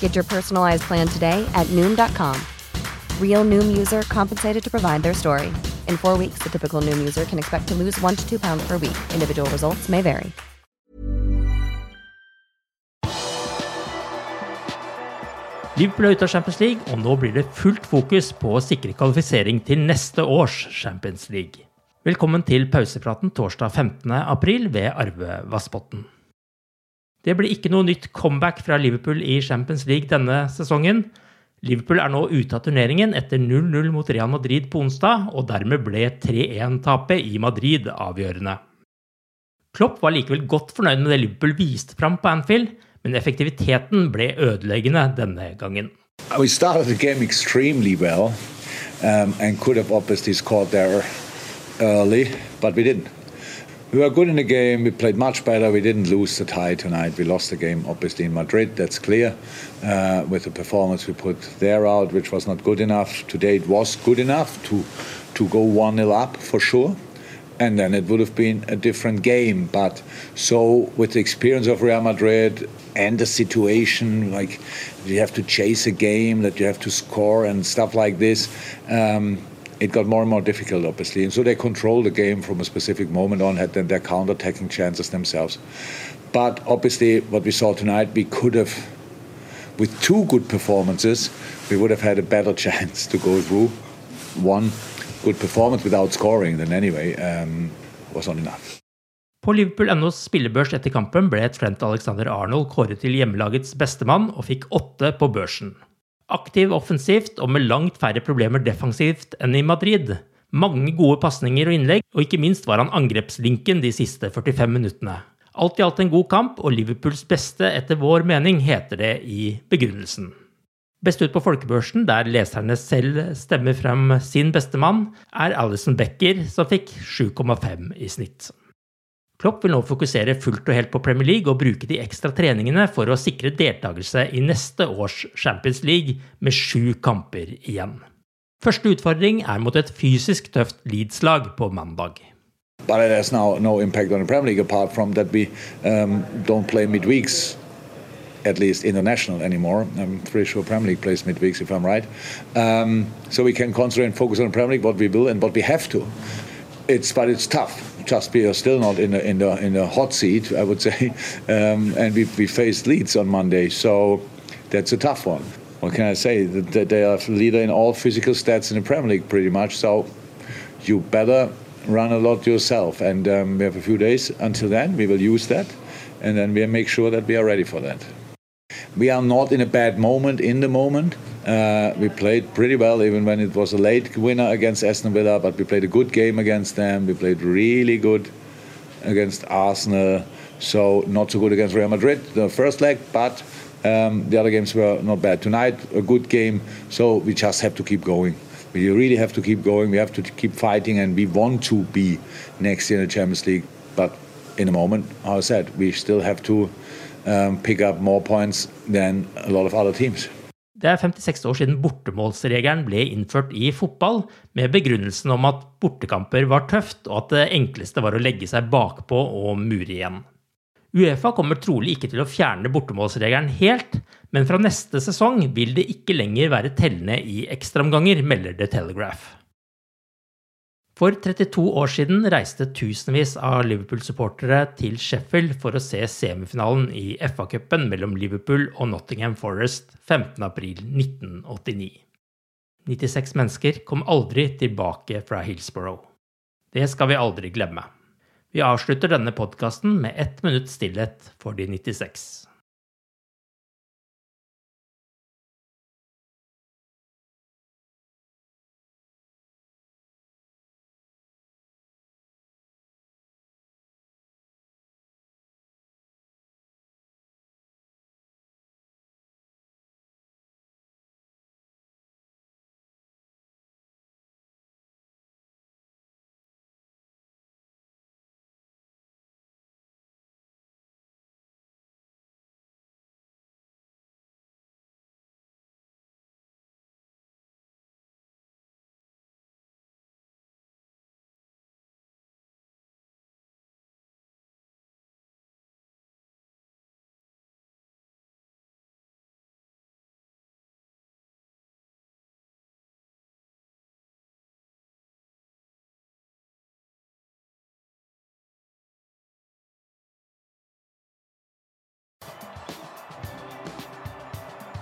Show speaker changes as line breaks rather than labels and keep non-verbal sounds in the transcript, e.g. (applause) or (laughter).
Get your personalized plan today at Noom.com. Real Noom user compensated to provide their story. In four weeks, the typical Noom user can expect to lose one to two pounds per week. Individual results may vary.
Liverpool er ute av Champions League, og nå blir det fullt fokus på å sikre kvalifisering til neste års Champions League. Velkommen til pausepraten torsdag 15. april ved Arve Vassbotn. Det blir ikke noe nytt comeback fra Liverpool i Champions League denne sesongen. Liverpool er nå ute av turneringen etter 0-0 mot Real Madrid på onsdag, og dermed ble 3-1-tapet i Madrid avgjørende. Klopp var likevel godt fornøyd med det Liverpool viste fram på Anfield, men effektiviteten ble ødeleggende denne gangen.
We started the game extremely well um, and could have obviously scored there early, but we didn't. We were good in the game. We played much better. We didn't lose the tie tonight. We lost the game, obviously, in Madrid. That's clear. Uh, with the performance we put there out, which was not good enough. Today it was good enough to to go one 0 up for sure and then it would have been a different game. But so, with the experience of Real Madrid and the situation, like you have to chase a game, that you have to score and stuff like this, um, it got more and more difficult, obviously. And so they controlled the game from a specific moment on, had then their counter-attacking chances themselves. But obviously, what we saw tonight, we could have, with two good performances, we would have had a better (laughs) chance to go through. One good performance without scoring, then anyway, um, was not enough.
På Liverpool.nos spillebørs etter kampen ble Trent Alexander Arnold kåret til hjemmelagets bestemann og fikk åtte på børsen. Aktiv offensivt og med langt færre problemer defensivt enn i Madrid. Mange gode pasninger og innlegg, og ikke minst var han angrepslinken de siste 45 minuttene. Alt i alt en god kamp, og Liverpools beste etter vår mening, heter det i begrunnelsen. Best ut på folkebørsen, der leserne selv stemmer frem sin bestemann, er Alison Becker, som fikk 7,5 i snitt. Klopp vil nå fokusere fullt og helt på Premier League og bruke de ekstra treningene for å sikre deltakelse i neste års Champions League med sju kamper igjen. Første utfordring er mot et fysisk tøft Leeds-lag på mandag.
But it has now no impact on Premier League apart from that we um, midweeks at least international anymore. I'm pretty sure Premier League plays midweeks if I'm right. Um, so we can concentrate and focus on Premier League, what we will and what we have to. It's but it's tough. Are still not in the in the in the hot seat, I would say, (laughs) um, and we we faced Leeds on Monday, so that's a tough one. What can I say? That they are leader in all physical stats in the Premier League, pretty much. So you better run a lot yourself, and um, we have a few days until then. We will use that, and then we make sure that we are ready for that. We are not in a bad moment in the moment. Uh, we played pretty well, even when it was a late winner against Aston Villa, but we played a good game against them. We played really good against Arsenal, so not so good against Real Madrid, the first leg, but um, the other games were not bad. Tonight, a good game, so we just have to keep going. We really have to keep going. We have to keep fighting, and we want to be next year in the Champions League. But in a moment, how I said, we still have to um, pick up more points than a lot of other teams.
Det er 56 år siden bortemålsregelen ble innført i fotball, med begrunnelsen om at bortekamper var tøft, og at det enkleste var å legge seg bakpå og mure igjen. Uefa kommer trolig ikke til å fjerne bortemålsregelen helt, men fra neste sesong vil det ikke lenger være tellende i ekstraomganger, melder The Telegraph. For 32 år siden reiste tusenvis av Liverpool-supportere til Sheffield for å se semifinalen i FA-cupen mellom Liverpool og Nottingham Forest 15.4.1989. 96 mennesker kom aldri tilbake fra Hillsborough. Det skal vi aldri glemme. Vi avslutter denne podkasten med ett minutts stillhet for de 96.